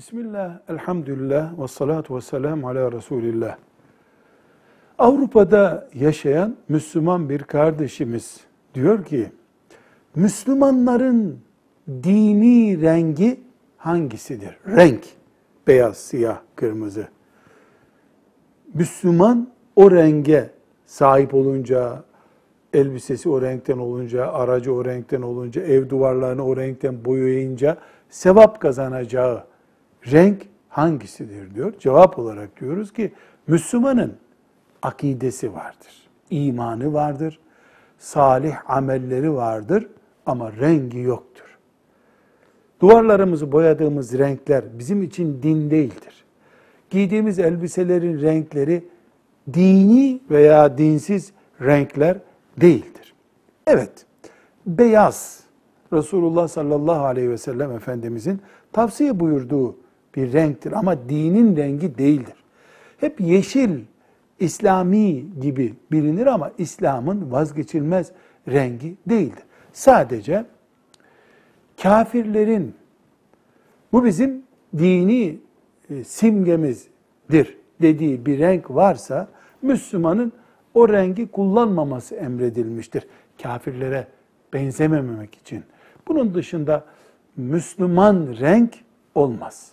Bismillah, elhamdülillah ve salatu ve selamu ala Resulillah. Avrupa'da yaşayan Müslüman bir kardeşimiz diyor ki, Müslümanların dini rengi hangisidir? Renk, beyaz, siyah, kırmızı. Müslüman o renge sahip olunca, elbisesi o renkten olunca, aracı o renkten olunca, ev duvarlarını o renkten boyayınca sevap kazanacağı renk hangisidir diyor. Cevap olarak diyoruz ki Müslümanın akidesi vardır, imanı vardır, salih amelleri vardır ama rengi yoktur. Duvarlarımızı boyadığımız renkler bizim için din değildir. Giydiğimiz elbiselerin renkleri dini veya dinsiz renkler değildir. Evet, beyaz Resulullah sallallahu aleyhi ve sellem Efendimizin tavsiye buyurduğu bir renktir ama dinin rengi değildir. Hep yeşil, İslami gibi bilinir ama İslam'ın vazgeçilmez rengi değildir. Sadece kafirlerin bu bizim dini e, simgemizdir dediği bir renk varsa Müslümanın o rengi kullanmaması emredilmiştir. Kafirlere benzememek için. Bunun dışında Müslüman renk olmaz.